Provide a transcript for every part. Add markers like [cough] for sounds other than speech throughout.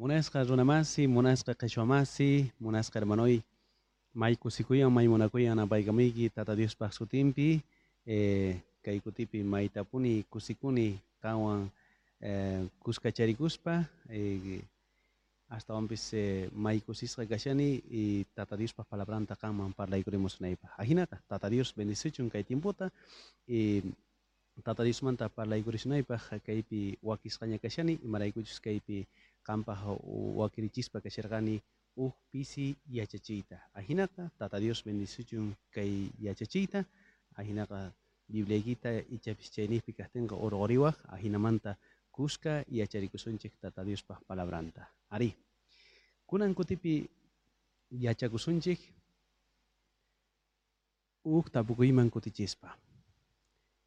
Munasqa runamasi, munasqa qhichwamasi, munasqa hermanoy, may kusikuyan, may munakuyan apaykamuyki Tata Diospaq sutinpi, eh, kay kutipi maytapuni kusikuni kawan eh, kuskacharikuspa, eh, hasta wampis eh, may kusisqa kashani y Tata Diospaq palabranta kanman parlaykurimosnaypaq. Ajinata, Tata Dios bendicichun kay tiemputa, y Tata Dios manta parlaykurisnaypaq kaypi wakisqaña kashani, imaraykuchus kaypi qampaq wakirichispa kasharqani uj pisi yachachiyta. Ajinata, Tata Dios bendicichun kay yachachiyta, ajinaqa Bibliaykita ichapis chayniypi kajtinqa ajinamanta kuska yacharikusunchik Tata Diospaq palabranta. Ari, kunan kutipi yachakusunchik uj tapukuyman kutichispa.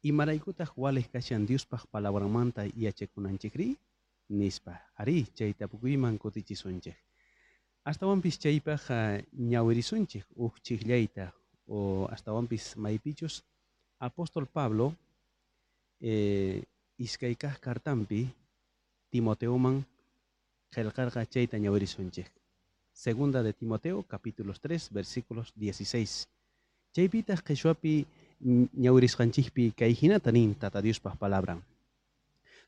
Imaraykutaq walik kashan Diospaq palabramanta yachakunanchikri? Nispa, ari chay tapukuyman kutichisunchik. Astawanpis chaypaq ñawirisunchik uj chiqllayta o astawanpis maypichus apóstol Pablo eh, iskaykaj kartampi Timoteuman qillqarqa chayta ñawirisunchik. Segunda de Timoteo, capítulos 3, versículos 16. Chaypitaq qhichwapi ñawirisqanchikpi kay hinata nin Tata Diospaq palabran.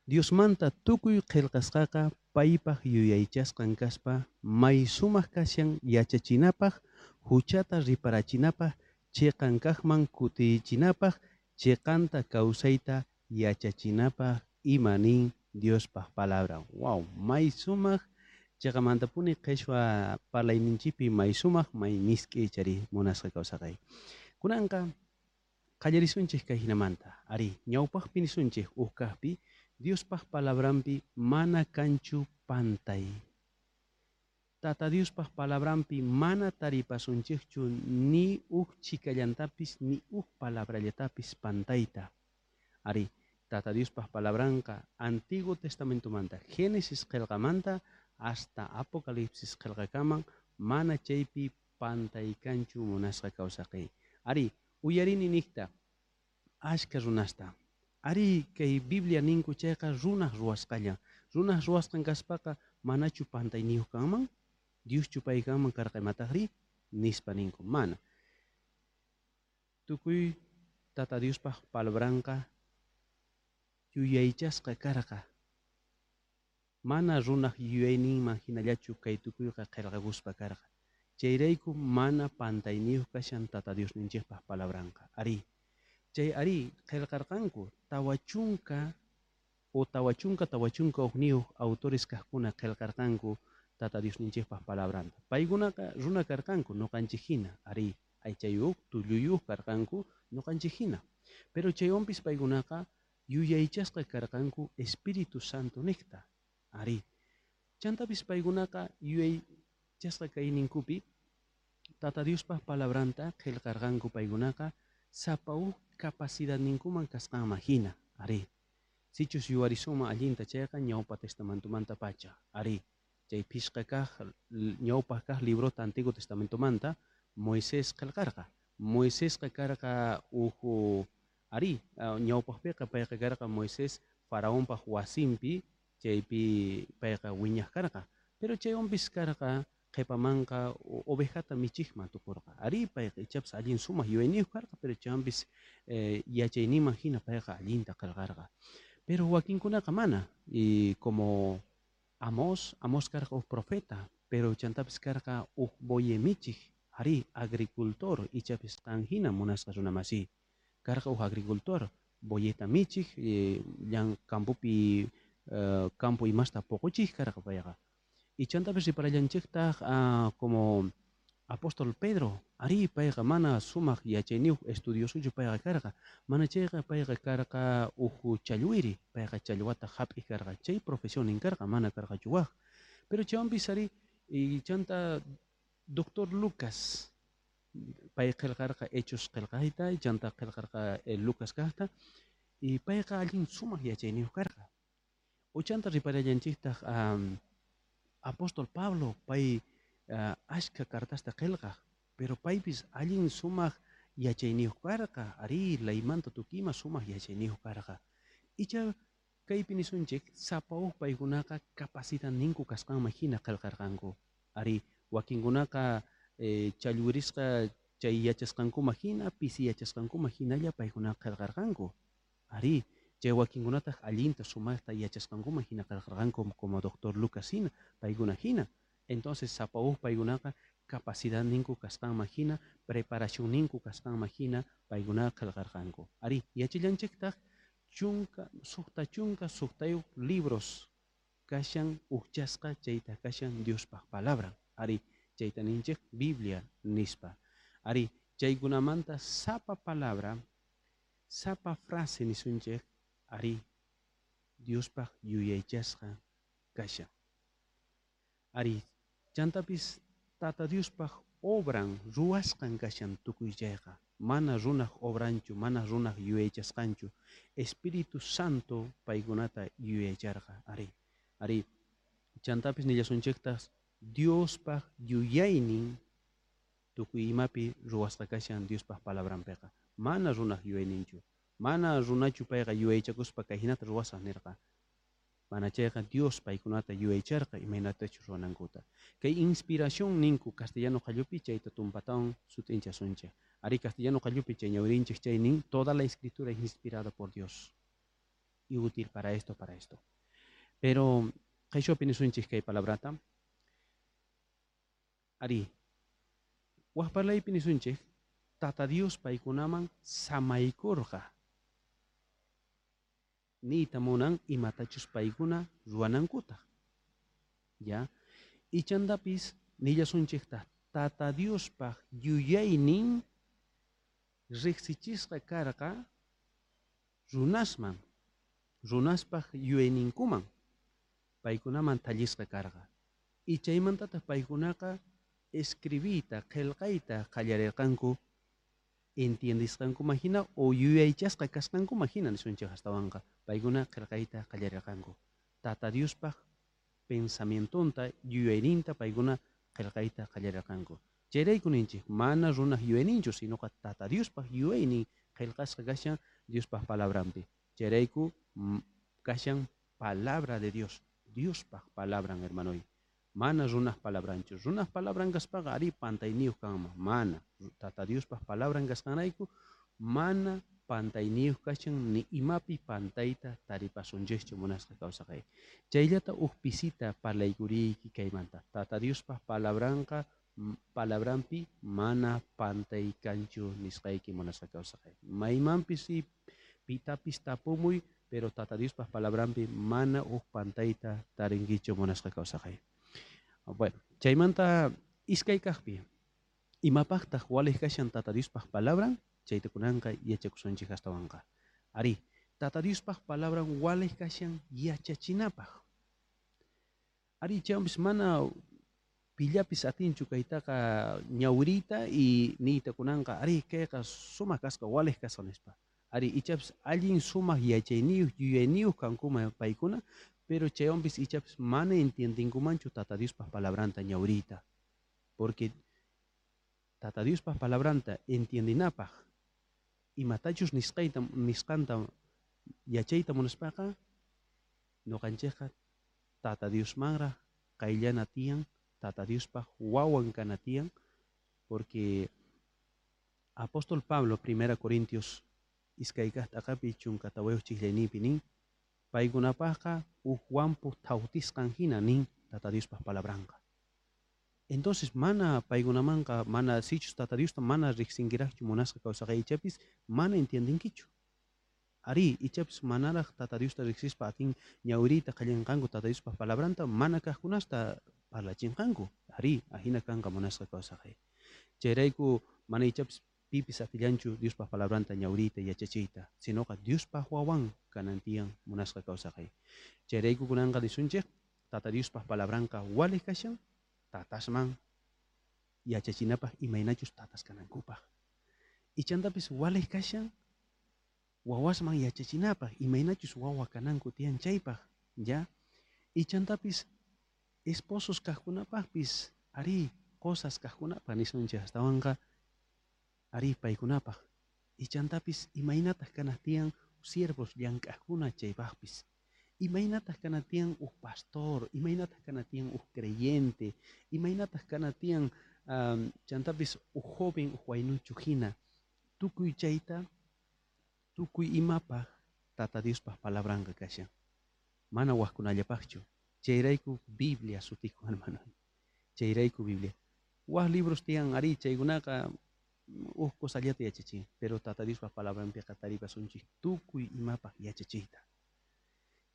Diosmanta tukuy qillqasqaqa paypaq yuyaychasqan kaspa may sumaq kashan yachachinapaq, huchata riparachinapaq, chiqan kaqman kutichinapaq, chiqanta kawsayta yachachinapaq nin Diospaq palabra. Wow, may sumaq chiqamantapuni qhichwa parlayninchikpi may sumaq may misk'i chari munasqa kawsaqay. Kunanqa qallarisunchik kay hinamanta. Ari, ñawpaqpi nisunchik uj kaqpi Diospaq palabrampi mana kanchu pantay. Tata Diospaq palabrampi mana taripasunchikchu ni uj chikallantapis ni uj palabrallatapis pantayta. Ari, Tata Diospaq palabranqa Antiguo Testamentomanta Génesis qillqamanta hasta Apocalipsis qillqakaman mana chaypi pantaykanchu munasqa kawsaqay. Ari, uyarini niqta ashka runasta. Ari kay Biblia ninku chayqa runaq ruwasqalla. Runaq ruwasqan kaspaqa manachu pantayniyuq kanman? Dioschu paykanman karqa imataqri? Nispa ninku, mana. Tukuy Tata Diospaq palabranqa yuyaychasqa karqa. Mana runaq yuyayninman hinallachu kay tukuyqa qillqakuspa karqa. Chayrayku mana pantayniyuq kashan Tata Diosninchikpaq palabranqa. Ari, chay ari qillqarqanku tawa chunka o tawa chunka tawa chunka ugniyuq autores kaqkuna qillqarqanku Tata Diosninchikpaq palabranta. Paykunaqa runa karqanku ñuqanchik hina, ari aychayuq, tulluyuq karqanku ñuqanchik hina. Pero chaywanpis paykunaqa yuyaychasqa karqanku Espíritu Santo niqta. Ari, chantapis paykunaqa yuyaychasqa kay ninkupi Tata Diospaq palabranta qillqarqanku paykunaqa sapa uj capacidad ninkuman kasqanman hina. Ari, sichus yuwarisuma allinta chayqa ñawpa testamentomanta pacha. Ari, chay pishqa kaq ñawpaq kaq librota Antiguo Testamentomanta Moisés qillqarqa. Moisésqa karqa uj ari ñawpaqpiqa payqa karqa Moisés faraonpaq wasinpi chaypi payqa wiñaq karqa. Pero chaywanpis karqa qhipamanqa ovejata michiqman tukurqa. Ari payqa ichapas allin sumaq yuyayniyuq karqa, pero chaywanpis eh, hina payqa allinta qillqarqa. Pero wakinkunaqa mana, y como Amos, Amos karqa uj profeta, pero chantapis karqa uj boye michiq, ari agricultor ichapis qan hina munasqa runamasi. Karqa uj agricultor, boyeta michiq, eh, llan campopi uh, campo imasta poquchiq karqa payqa. Y chantapis riparallanchikta uh, como apóstol Pedro, ari payqa mana sumaq yachayniyuq estudiosuchu payqa karqa. Mana chayqa payqa karqa uj challwiri, payqa challwata hap'i karqa. Chay profesión karqa, mana karqachu waq. Pero chaywanpis ari y chanta doctor Lucas, pay qillqarqa hechos qillqayta, y chanta qillqarqa eh, Lucas kaqta, y payqa allin sumaq yachayniyuq karqa. Uchanta riparallanchiktaq um, apóstol Pablo, pay uh, ashka kartasta qillqaq, pero paypis allin sumaq yachayniyuq karqa, ari laymanta tukima sumaq yachayniyuq karqa. Icha kaypi nisunchik sapawuq paykunaqa capacidad ninku kasqanman hina qillqarqanku ari wakinkunaqa eh, challwirisqa chay yachasqankuma hina pisi yachasqankuma hinalla paykunaqa qillqarqanku ari chay wakinkunataq allinta sumaqta yachasqankuma hina qillqarqanku como doctor Lucas hina paykuna hina entonces sapawuq paykunaqa capacidad ninku kasqanman hina preparación ninku kasqanman hina paykunaqa qillqarqanku ari yachillanchiktaq chunka sukta chunka suktayuq libros. Kashan ukchasqa chayta kashan Diospaq palabra. Ari chayta ninchik Biblia nispa. Ari chaykunamanta sapa palabra sapa frase nisunchik ari Diospaq yuyaychasqa kashan ari chantapis tata Diospaq obran ruwasqan kashan tukuychayqa mana runaq obranchu mana runaq yuyaychasqanchu Espíritu Santo paykunata yuyaycharqa ari. Ari chantapis nillasunchiktas Diospaq yuyaynin tukuy imapi ruwasqa kashan Diospaq palabranpiqa mana runaq yuyayninchu mana runachu payqa yuyaychakuspa kay hinata ruwasaq nirqa. Mana chayqa Dios paykunata yuyaycharqa imaynatachu ruwanankuta. Kay inspiración ninku castellano qallupi chayta tumpatawan sutinchasunchik ari castellano qallupi chay chay nin toda la escritura es inspirada por Dios. Y útil para esto para esto. Pero qayshopi nisunchik kay palabrata. Ari waqparlaypi nisunchik tata Dios paykunaman samaykurqa niyta munan imatachus paykuna ruwanankutaq ya. Ichantapis nillasunchikta tata Diospaq yuyaynin riqsichisqa karqa runasman. Runaspaq yuyayninkuman paykunaman tallisqa karqa y chaymantataq paykunaqa escribiyta qillqayta qallarirqanku entiendisqankuma hina o yuyaychasqa kasqankuma hina nisunchik astawanqa paykuna qillqayta qallarirqanku tata Diospaq pensamientonta yuyayninta paykuna qillqayta qallarirqanku chayrayku ninchik mana runaq yuyayninchu sinoqa tata Diospaq yuyaynin qillqasqa kashan Diospaq palabranpi chayrayku kashan palabra de Dios. Diospaq palabran hermanoy mana runaq palabranchu runaq palabran kaspaqa ari pantayniyuq kanman mana tata Diospaq palabran kasqanrayku mana pantayniyuq kashan ni imapi pantayta taripasunchikchu munasqa kawsaqay chayllata uq pisita parlaykuyki kaymanta tata Diospaq palabranqa palabranpi mana pantay kanchu nisqayki munasqa kawsaqay maymanpis pitapis tapumuy pero tata Diospaq palabranpi mana uq pantayta tarinkichu munasqa kawsaqay Bueno, chaymanta iskay kaqpi imapaqtaq walik kashan tata Diospaq palabran chayta kunanqa yachakusunchik astawanqa ari tata Diospaq palabran walik kashan yachachinapaq ari chaywanpis mana pillapis atinchu kaytaqa ñawiriyta y niyta kunanqa ari kayqa sumaq kasqa walik kasqa nispa ari ichapis allin sumaq yachayniyuq yuyayniyuq kankuma paykuna pero chaywanpis ichapis mana entiendinkumanchu tata Diospaq palabranta ñawriyta porque tata Diospaq palabranta entiendinapaq imatachus nisqayta nisqanta yachayta munaspaqa ñuqanchikqa tata Diosmanraq qayllana tiyan tata Diospaq wawan kana tiyan porque apóstol Pablo primera Corintios iskay kaqtaqapi chunkata wayuq chiklaynipi nin paykunapaqqa uhuampu tawtisqan hina nin tata Diospaq palabranqa entonces mana paykunamanqa mana sichus tata Diosta mana riqsinkiraqchu munasqa kawsaqaychapis mana entiendinkichu ari ichapis manaraq tata Diosta riqsispa atin ñawiriyta qallanqanku tata Diospaq palabranta mana kaqkunasta parlachinqanku ari ahina kanqa munasqa kawsaqay chayrayku mana ichapis pipis atillanchu Diospaq palabranta ñawriyta yachachiyta sinoqa Diospaq wawan kanan tiyan munasqa kawsaqay chayrayku kunanqa nisunchik tata Diospaq palabranqa walik kashan tatasman yachachinapaq imaynachus tatas kanankupaq ichantapis walik kashan wawasman yachachinapaq imaynachus wawa kananku tiyan chaypaq ya ichantapis esposos kaqkunapaqpis ari cosas kaqkunapaq nisunchik astawanqa ari paykunapaq ichantapis imaynataq kanaq tiyan siervos llank'aqkuna chaypaqpis Imaynataq kanatian un pastor, imaynataq kanatian un creyente, imaynataq kanatian um, chantapis un joven uj waynuchu hina. Tukuy chayta, tukuy imapaq Tata Diospaq palabranqa kashan. Mana waqkunallapaqchu. Chayrayku Biblia sutiku [laughs] hermano. Chayrayku Biblia. Waq libros tiyan ari chaykunaqa uj kusallata yachachin, pero Tata Diospaq palabranpiqa taripasunchik tukuy imapaq yachachiyta.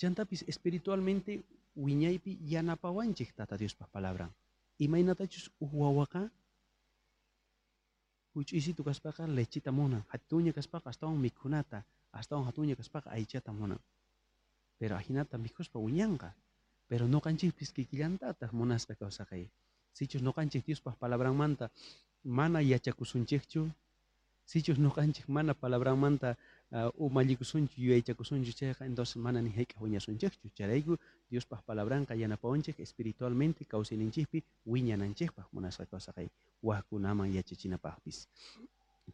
Chantapis espiritualmente wiñaypi yanapawanchik Tata Diospaq palabran. Imaynatachus uj wawaqa huch'isitu kaspaqa lechita munan, hatuña kaspaqa astawan mikhunata, astawan hatuña kaspaqa aychata munan. Pero ahinata mikhuspa wiñanqa. Pero nuqanchikpis kikillantataq munasqa kawsaqay. Sichus nuqanchik Diospaq palabranmanta mana yachakusunchikchu, sichus nuqanchik mana palabranmanta uh, umallicusunchu yuyaychakusunchu chayqa entonces mana ni hayk'aq wiñasunchikchu charayku Diospaq palabranqa yanapawanchik espiritualmente kawsayninchikpi wiñananchikpaq munasqa kawsaqay waqkunaman yachachinapaqpis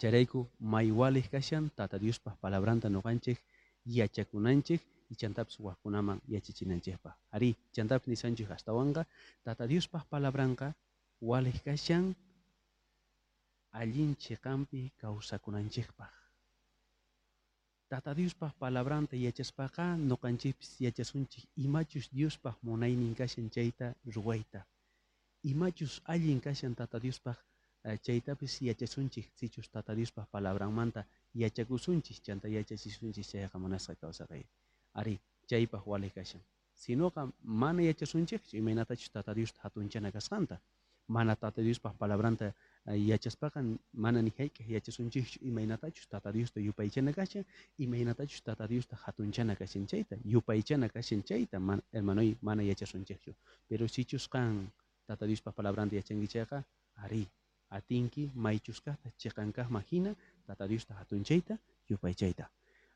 charayku mayawalej kashan tata Diospaq palabranta nuqanchik yachakunanchik y chantapis waqkunaman yachachinanchikpaq ari chantapis nisanchik astawanqa tata Diospaq palabranqa walej kashan allin chiqanpi kawsakunanchikpaq Tata Diospaq palabranta yachaspaqa noqanchikpis yachasunchik imachus Diospaq munaynin kashan chayta ruwayta. Imachus allin kashan Tata Diospaq uh, chaytapis yachasunchik sichus Tata Diospaq palabranmanta yachakusunchik chanta yachachisunchik chayqa munasqa kawsaqay. Ari chaypaq wali kashan. Sinoqa mana yachasunchik imaynatachus Tata Dios hatunchana kasqanta. Mana Tata Diospaq palabranta yachaspaqa mana ni hayk'aq yachasunchikchu imaynatachus tata Diosta yupaychana kashan imaynatachus tata Diosta hatunchana kashan chayta yupaychana kashan chayta man, hermanoy mana yachasunchikchu pero sichusqan tata Diospa palabranta yachankichayqa ari atinki maychuskaqta chiqankaqman hina tata Diosta hatunchayta yupaychayta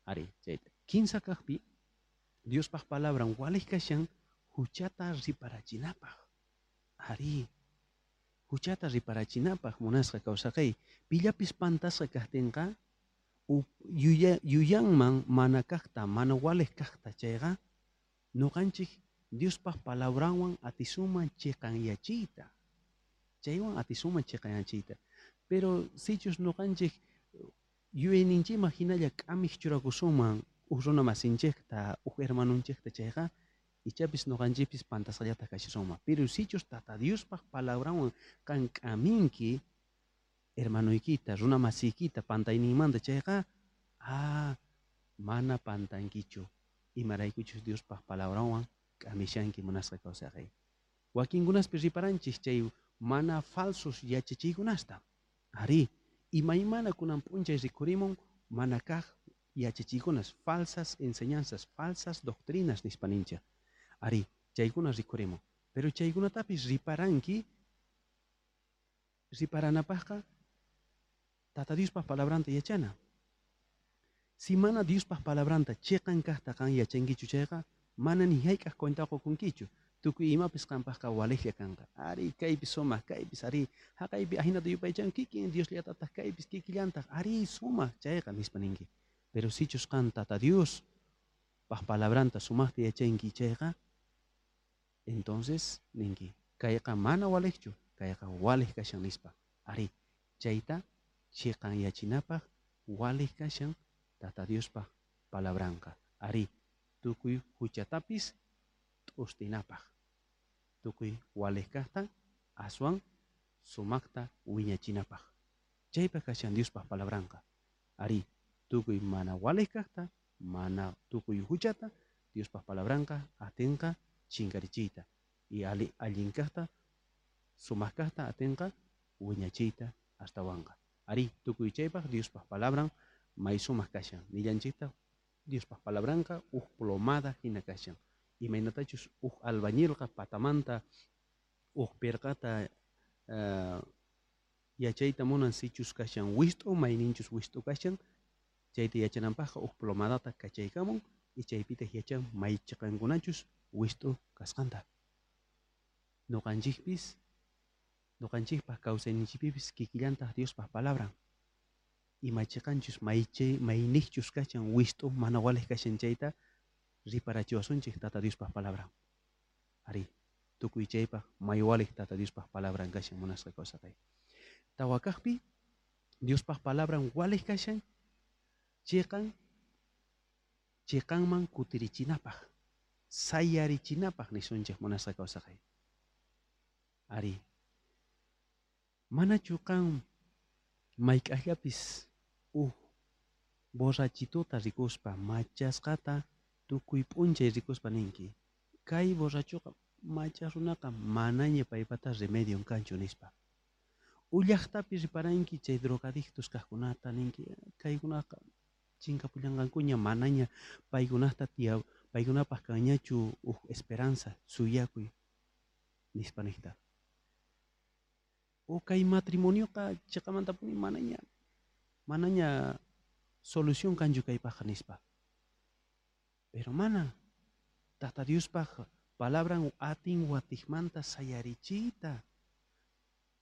ari chayta kinsa kaqpi Diospaq palabran walij kashan huchata riparachinapaq ari huchata riparachinapaq munasqa kawsaqay pillapis pantasqa kaqtinqa yuya, yuyanman mana kaqta mana waliq kaqta chayqa nuqanchik Diospaq palabranwan atisuman chiqanyachiyta chaywan atisuman chiqanyachiyta pero sichus nuqanchik yuyayninchikman hinalla k'amik churakusunman uj runa masinchikta uj hermanunchikta chayqa ichapis noqanchipis pantasallata kashisunman pero sichus tata Diospaq palabranwan kan k'aminki hermanoykita runa masiykita pantayninmanta chayqa ah mana pantankichu imaraykuchus Diospaq palabranwan k'amishanki munasqa kawsaqay wakinkunaspis riparanchik chay mana falsos yachachiykunasta ari imaymana kunan p'unchay rikurimun mana kaq yachachiykunas falsas enseñanzas falsas doctrinas nispaninchik ari chaykuna rikurimun pero chaykunatapis riparanki riparanapaqqa tata Diospaq palabranta yachana si mana Diospaq palabranta chiqan kaqta kan yachankichu chayqa mana ni hayk'aq cuentaqukunkichu tukuy imapis qampaqqa walejlla kanqa ari kaypis sumaq kaypis ari. Haqaypi yupaychan kikin Diosllatataq kaypis kikillantaq ari sumaq chayqa nispa ninki pero qan tata Dios paq palabranta sumaqta yachanki chayqa entonces ninki kayqa mana walejchu kayqa walej kashan nispa. Ari chayta chiqan yachinapaq walej kashan tata Diospaq palabranqa ari tukuy huchatapis t'ustinapaq tukuy walej kaqta aswan sumaqta wiñachinapaq chaypa kashan Diospaq palabranqa ari tukuy mana walej kaqta mana tukuy huchata Diospaq palabranqa atinqa chinkarichiyta y ali allin kaqta sumaq kaqta atinqa wiñachiyta astawanqa ari tukuy chaypaq Diospaq palabran may sumaq kashan nillanchikta Diospaq palabranqa uj plomada hina kashan imaynatachus uj albañilqa patamanta uj pirqata uh, yachayta munan sichus kashan wist'u mayninchus wist'u kashan chayta yachananpaqqa uj plomadata kachaykamun y chaypita yachan may wist'u kasqanta nuqanchikpis nuqanchikpaq kawsayninchikpipis kikillantaq Diospaq palabran imachiqanchus maychay mayniqchus kashan wist'u mana walej kashan chayta riparachiwasunchik tata Diospa palabra. Ari tukuy chaypaq maywalik tata Diospa palabra kashan munasqa kawsaqay tawa kaqpi Diospa palabra walik kashan chayqan chayqanman kutirichinapaq sayarichinapaq nisunchik munasqa kawsaqay ari. Manachu qan mayk'aqllapis uh borrachituta rikuspa machasqata tukuy p'unchay rikuspa ninki kay borrachuqa machas runaqa manaña paypata remedio kanchu nispa ullaqtapi riparanki chay drogadictos kaqkunata ninki kaykunaqa chinkapullanqankuña manaña paykunata tiyaw paykunapaq kanñachu uh esperanza suyakuy nispa niqta o kay matrimonioqa chiqamantapuni manaña manaña solución kanchu kaypaq nispa. Pero mana tata Diospaq palabran atin watijmanta sayarichita.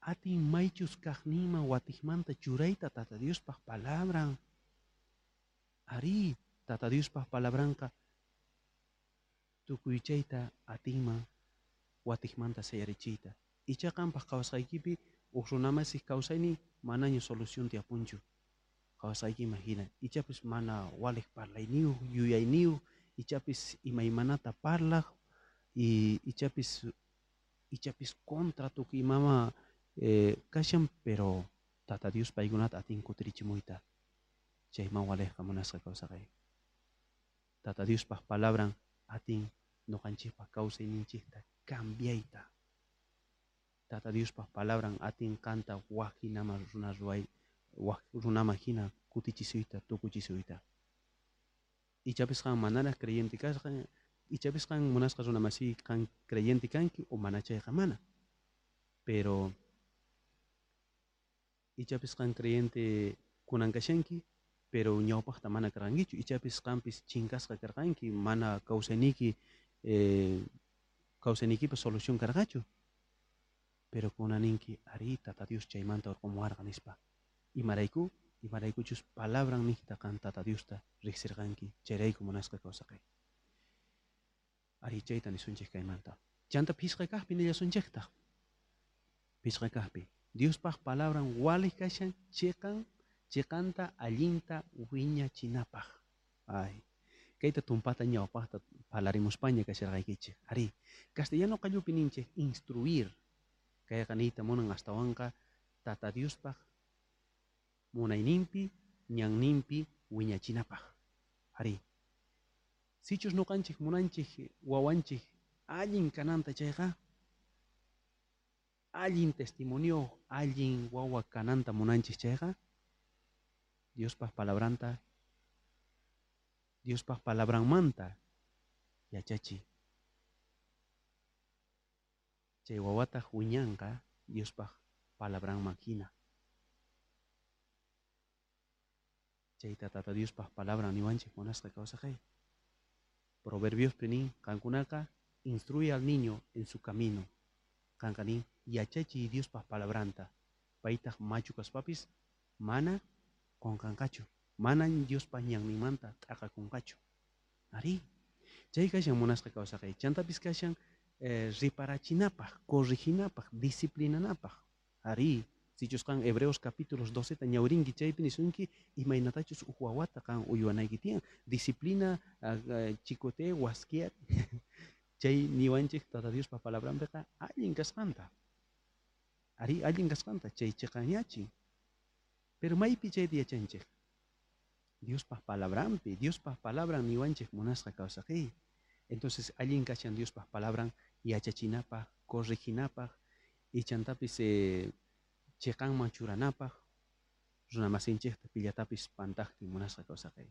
Atin maychus kaqninman watijmanta churayta tata Diospaq palabran ari tata Diospaq palabranqa tukuy chayta atinman watijmanta sayarichiyta ichaqanpaq kawsaykipi uk runamasik kawsaynin manaña solución tiyapunchu kawsaykiman hina ichapis mana walik parlayniyuq yuyayniyuq ichapis imaymanata parlaq y ichapis ichapis contra tukuy imama eh, kashan pero tata Dios paykunata atin kutirichimuyta chayman walejqa munasqa kawsaqay tata Diospaq palabran atin noqanchikpaq kawsayninchikta cambiayta tata Diospaq palabran atin kanta waqhinama runa ruway runama hina kutichisuyta tukuchisuyta ichapis qan manaraq creyente kasqa ichapis qan munasqa runamasiy qan creyente kanki o mana chayqa mana pero ichapis qan creyente kunan kashanki pero ñawpaqta mana karqankichu ichapis qanpis chinkasqa karqanki mana kawsayniki eh, kawsaynikipa solución karqachu pero kunaninki ari tata Dios chaymanta urqumuwarqa nispa imarayku imaraykuchus palabran niqta kan tata Diosta riqsirqanki chayrayku munasqa kawsaqay ari chayta nisunchik kaymanta chanta phisqa kaqpi nillasunchikta phisqa kaqpi Diospaq palabran walik kashan chiqan chiqanta allinta wiñachinapaq ay kayta tumpata ñawpaqta palarimuspaña kasharqaykichik ari castellano qallupi ninchik instruir kayqa niyta munan astawanqa tata Diospaq munayninpi ñanninpi wiñachinapaq ari sichus nuqanchik munanchik wawanchik allin kananta chayqa allin testimonio allin wawa kananta munanchik chayqa Diospaq palabranta Diospaq palabranmanta yachachi chay wawata wiñanqa Diospaq palabranman hina chayta tata Diospaq palabran niwanchik munasqa kawsaqay proverbios nin kankunaqa instruye al niño en su camino. Kanqa nin yachachiy Diospaq palabranta. Paytaq machu kaspapis mana qonqanqachu manan Diospaq ñanninmanta t'aqakunqachu ari chay kashan munasqa kawsaqay chantapis kashan eh, riparachinapaq corrijinapaq disciplinanapaq ari sichusqan hebreos capítulos 12 ta ñawrinki chaypi nisunki imaynatachus uj wawata qan uywanayki tiyan. Disciplina uh, chikote wasquiat [laughs] chay niwanchik tata Diospa palabranpiqa allin kasqanta ari allin kasqanta chay chiqañachin pero maypi chayta yachanchik Diospaq palabranpi Diospaq palabran niwanchik munasqa kawsaqi entonces allin kashan Diospaq palabran yachachinapaq corrijinapaq ichantapis eh, chiqanman churanapaq runamasinchikta pillatapis pantaqtin munasqa kawsaqay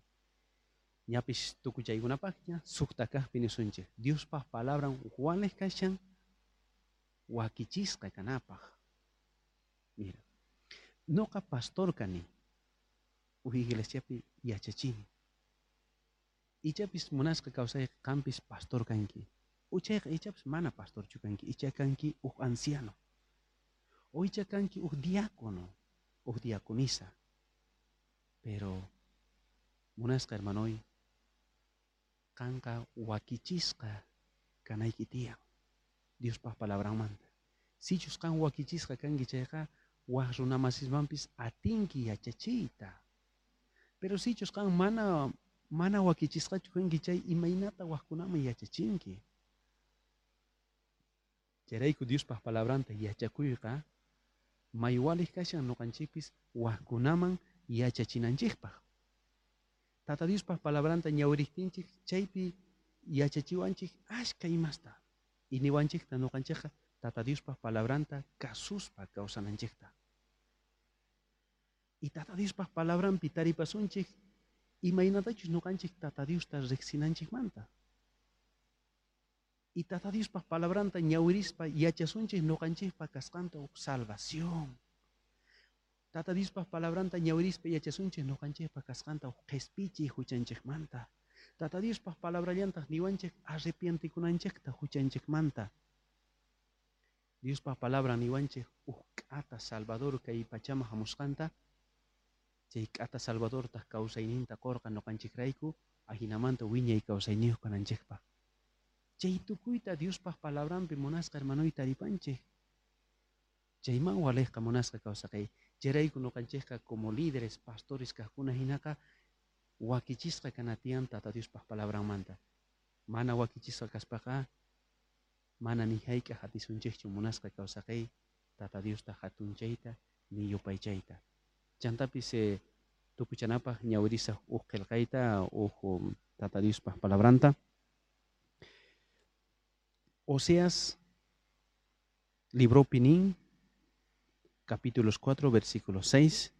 ñapis tukuy chaykunapaqña sukta kaqpi nisunchik Diospaq palabran walik kashan wakichisqa kanapaq mira noqa pastor kani uj iglesiapi yachachini ichapis munasqa kawsay qampis pastor kanki uchayqa ichapis mana pastorchu kanki icha kanki uj anciano o icha kanki uj diácono uj diaconisa pero munasqa hermanoy kanka wakichisqa kanayki tiyan Diospaq palabramanta sichus kan wakichisqa kanki chayqa waq runamasismanpis atinki yachachiyta pero sichus kan mana mana wakichisqachu kanki chay imaynata waqkunaman yachachinki. Chayrayku Diospaq palabranta yachakuyqa maywaliq kashan nuqanchikpis waqkunaman yachachinanchikpaq Tata Diospaq palabranta ñawiriptinchik chaypi yachachiwanchik ashka imasta. Y niwanchikta nuqanchikqa Tata Diospaq palabranta kasuspa kawsananchikta y Tata Diospaq palabranpi taripasunchik imaynatachus nuqanchik Tata Diosta riqsinanchikmanta y Tata Diospaq palabranta ñawirispa yachasunchik nuqanchikpa kasqanta huk salvación. Tata Diospaq palabranta ñawirispa yachasunchik nuqanchikpa kasqanta huk qhispichiy huchanchikmanta Tata Diospaq palabrallantaq niwanchik arrepientikunanchikta huchanchikmanta Diospaq palabra niwanchik huk k'ata Salvador kay pachama hamusqanta chay k'ata Salvadortaq kawsayninta qurqa nuqanchikrayku ahinamanta wiñay kawsayniyuq kananchikpaq chay tukuyta Diospaq palabranpi munasqa hermanoy taripanchik chayman waliqqa munasqa kawsaqay. Chayrayku nuqanchikqa como líderes pastores kaqkuna hinaqa wakichisqa kanatiyan Tata Diospaq palabranmanta. Mana wakichisqa kaspaqa mana nihayqa hatisunchikchu munasqa kawsaqay Tata Diosta hatunchayta ni yupaychayta chantapis eh, tukuchanapaq ñawirisaq huk qillqayta huk um, Tata Diospaq palabranta. Oseas libro nin capítulos 4 versículo 6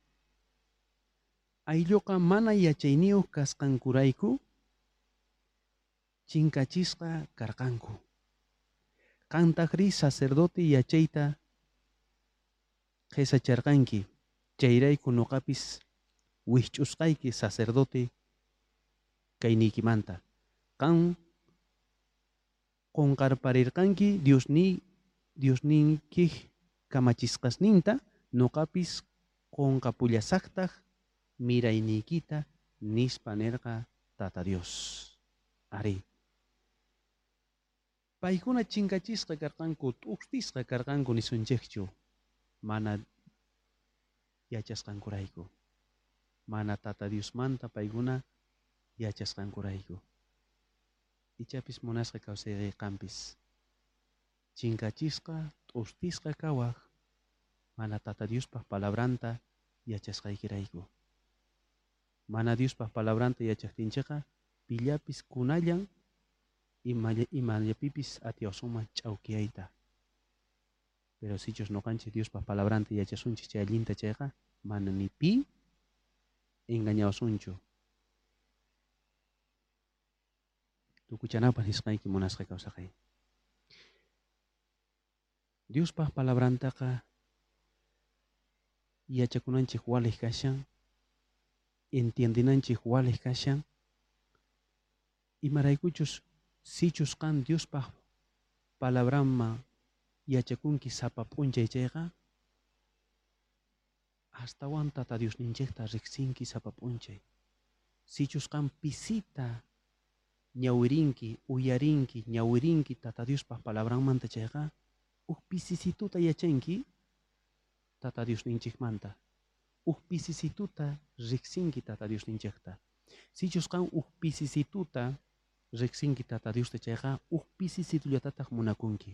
Aylloqa mana yachayniyuq kasqankurayku chinkachisqa karqanku qantaqri sacerdote yachayta qesacharqanki chayrayku nuqapis wihch'usqayki sacerdote kayniykimanta qan qonqarparirqanki Diosni Diosninkij kamachisqasninta nuqapis qonqapullasaqtaq mirayniykita nispa nirqa Tata Dios. Ari paykuna chinkachisqa karqanku t'ustisqa karqanku nisunchikchu. Mana yachasqankurayku mana Tata Diosmanta paykuna yachasqankurayku ichapis munasqa kawsayqayqanpis chinkachisqa t'ustisqa kawaq mana Tata Diospaq palabranta yachasqaykirayku mana Diospaq palabranta yachaqtinchiqa pillapis kunallan imayapipis atiyawsunman ch'awkiyayta pero sichus noqanchik Diospaq palabranta yachasunchik chay allinta chayqa mana ni pi engañawsunchu tukuchanapas nisqayki munasqa kawsaqay Diospaq palabrantaqa yachakunanchik waliq kashan entiendinanchik waliq kashan imaraykuchus sichus qan Diospaq palabranman yachakunki sapa p'unchay chayqa astawan tata Diosninchikta riqsinki sapa p'unchay sichus qan pisita ñawirinki uyarinki ñawirinki tata Diospaq palabranmanta chayqa huk pisisituta yachanki tata Diosninchikmanta huk pisisituta riqsinki tata Diosninchikta sichus qan huk pisisituta riqsinki tata Diosta chayqa huk pisisitullataq munakunki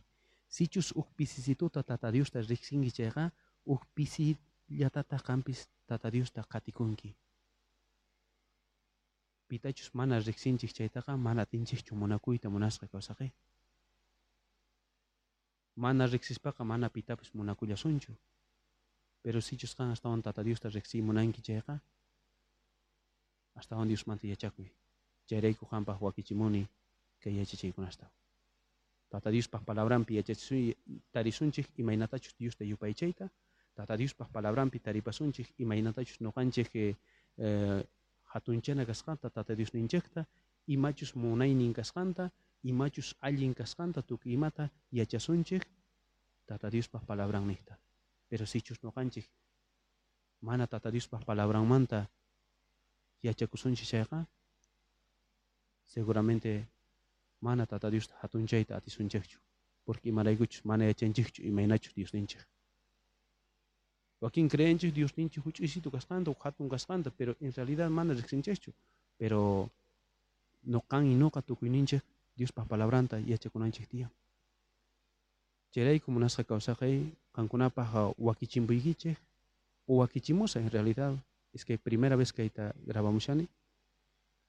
sichus huk pisisituta tata Diosta riqsinki chayqa huk pisillataq qampis tata qatikunki pitachus mana riqsinchik chaytaqa mana atinchikchu munakuyta munasqa kawsaqay mana riqsispaqa mana pitapis munakullasunchu pero sichus qan astawan tata Diosta riqsiy munanki chayqa astawan Diosmanta yachakuy chayrayku qampaq wakichimuni kay yachachaykunasta tata Diospaq palabranpi yachachisun tarisunchik imaynatachus Diosta yupaychayta. Tata Diospaq palabranpi taripasunchik imaynatachus nuqanchik eh, hatunchana kasqanta tata Diosninchikta imachus munaynin kasqanta imachus allin kasqanta tukuy imata yachasunchik tata Diospaq palabran niyta pero sichus noqanchik mana tata Diospaq palabranmanta yachakusunchik chayqa seguramente mana tata Dios hatunchayta atisunchikchu porque imaraykuchus mana yachanchikchu imaynachu Dios ninchik wakin creenchik Dios ninchik huch'isitu kasqanta o hatun kasqanta pero en realidad mana riqsinchikchu pero noqan y noqa tukuyninchik Diospaq palabranta yachakunanchik tiyan chayrayku munasqa kawsaqay qankunapaq wakichimbuykichik o wakichimusa en realidad es que primera vez kayta grabamushani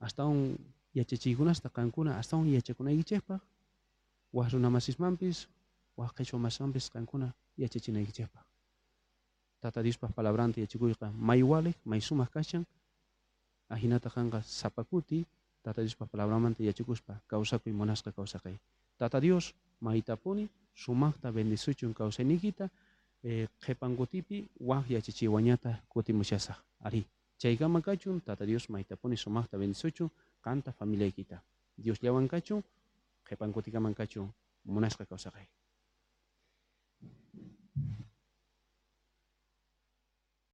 astawan yachachiykunasta qankuna astawan yachakunaykichikpaq waq runa masismanpis waq qhichwa masismanpis qankuna yachachinaykichikpaq tata Diospaq palabranta yachakuyqa may walik may sumaq kashan ahinata qanqa sapakuti tata Diospaq palabramanta yachakuspa kawsakuy munasqa kawsaqay tata Dios maytapuni sumaqta bendisuchun kawsaynikita eh, qhipan kutipi waq yachachiwañata kutimushasaq ari chaykama kachun tata Dios maytapuni sumaqta bendisuchun kanta familiaykita Diosllawankachu qhipankutikamankachu munasqa kawsaqay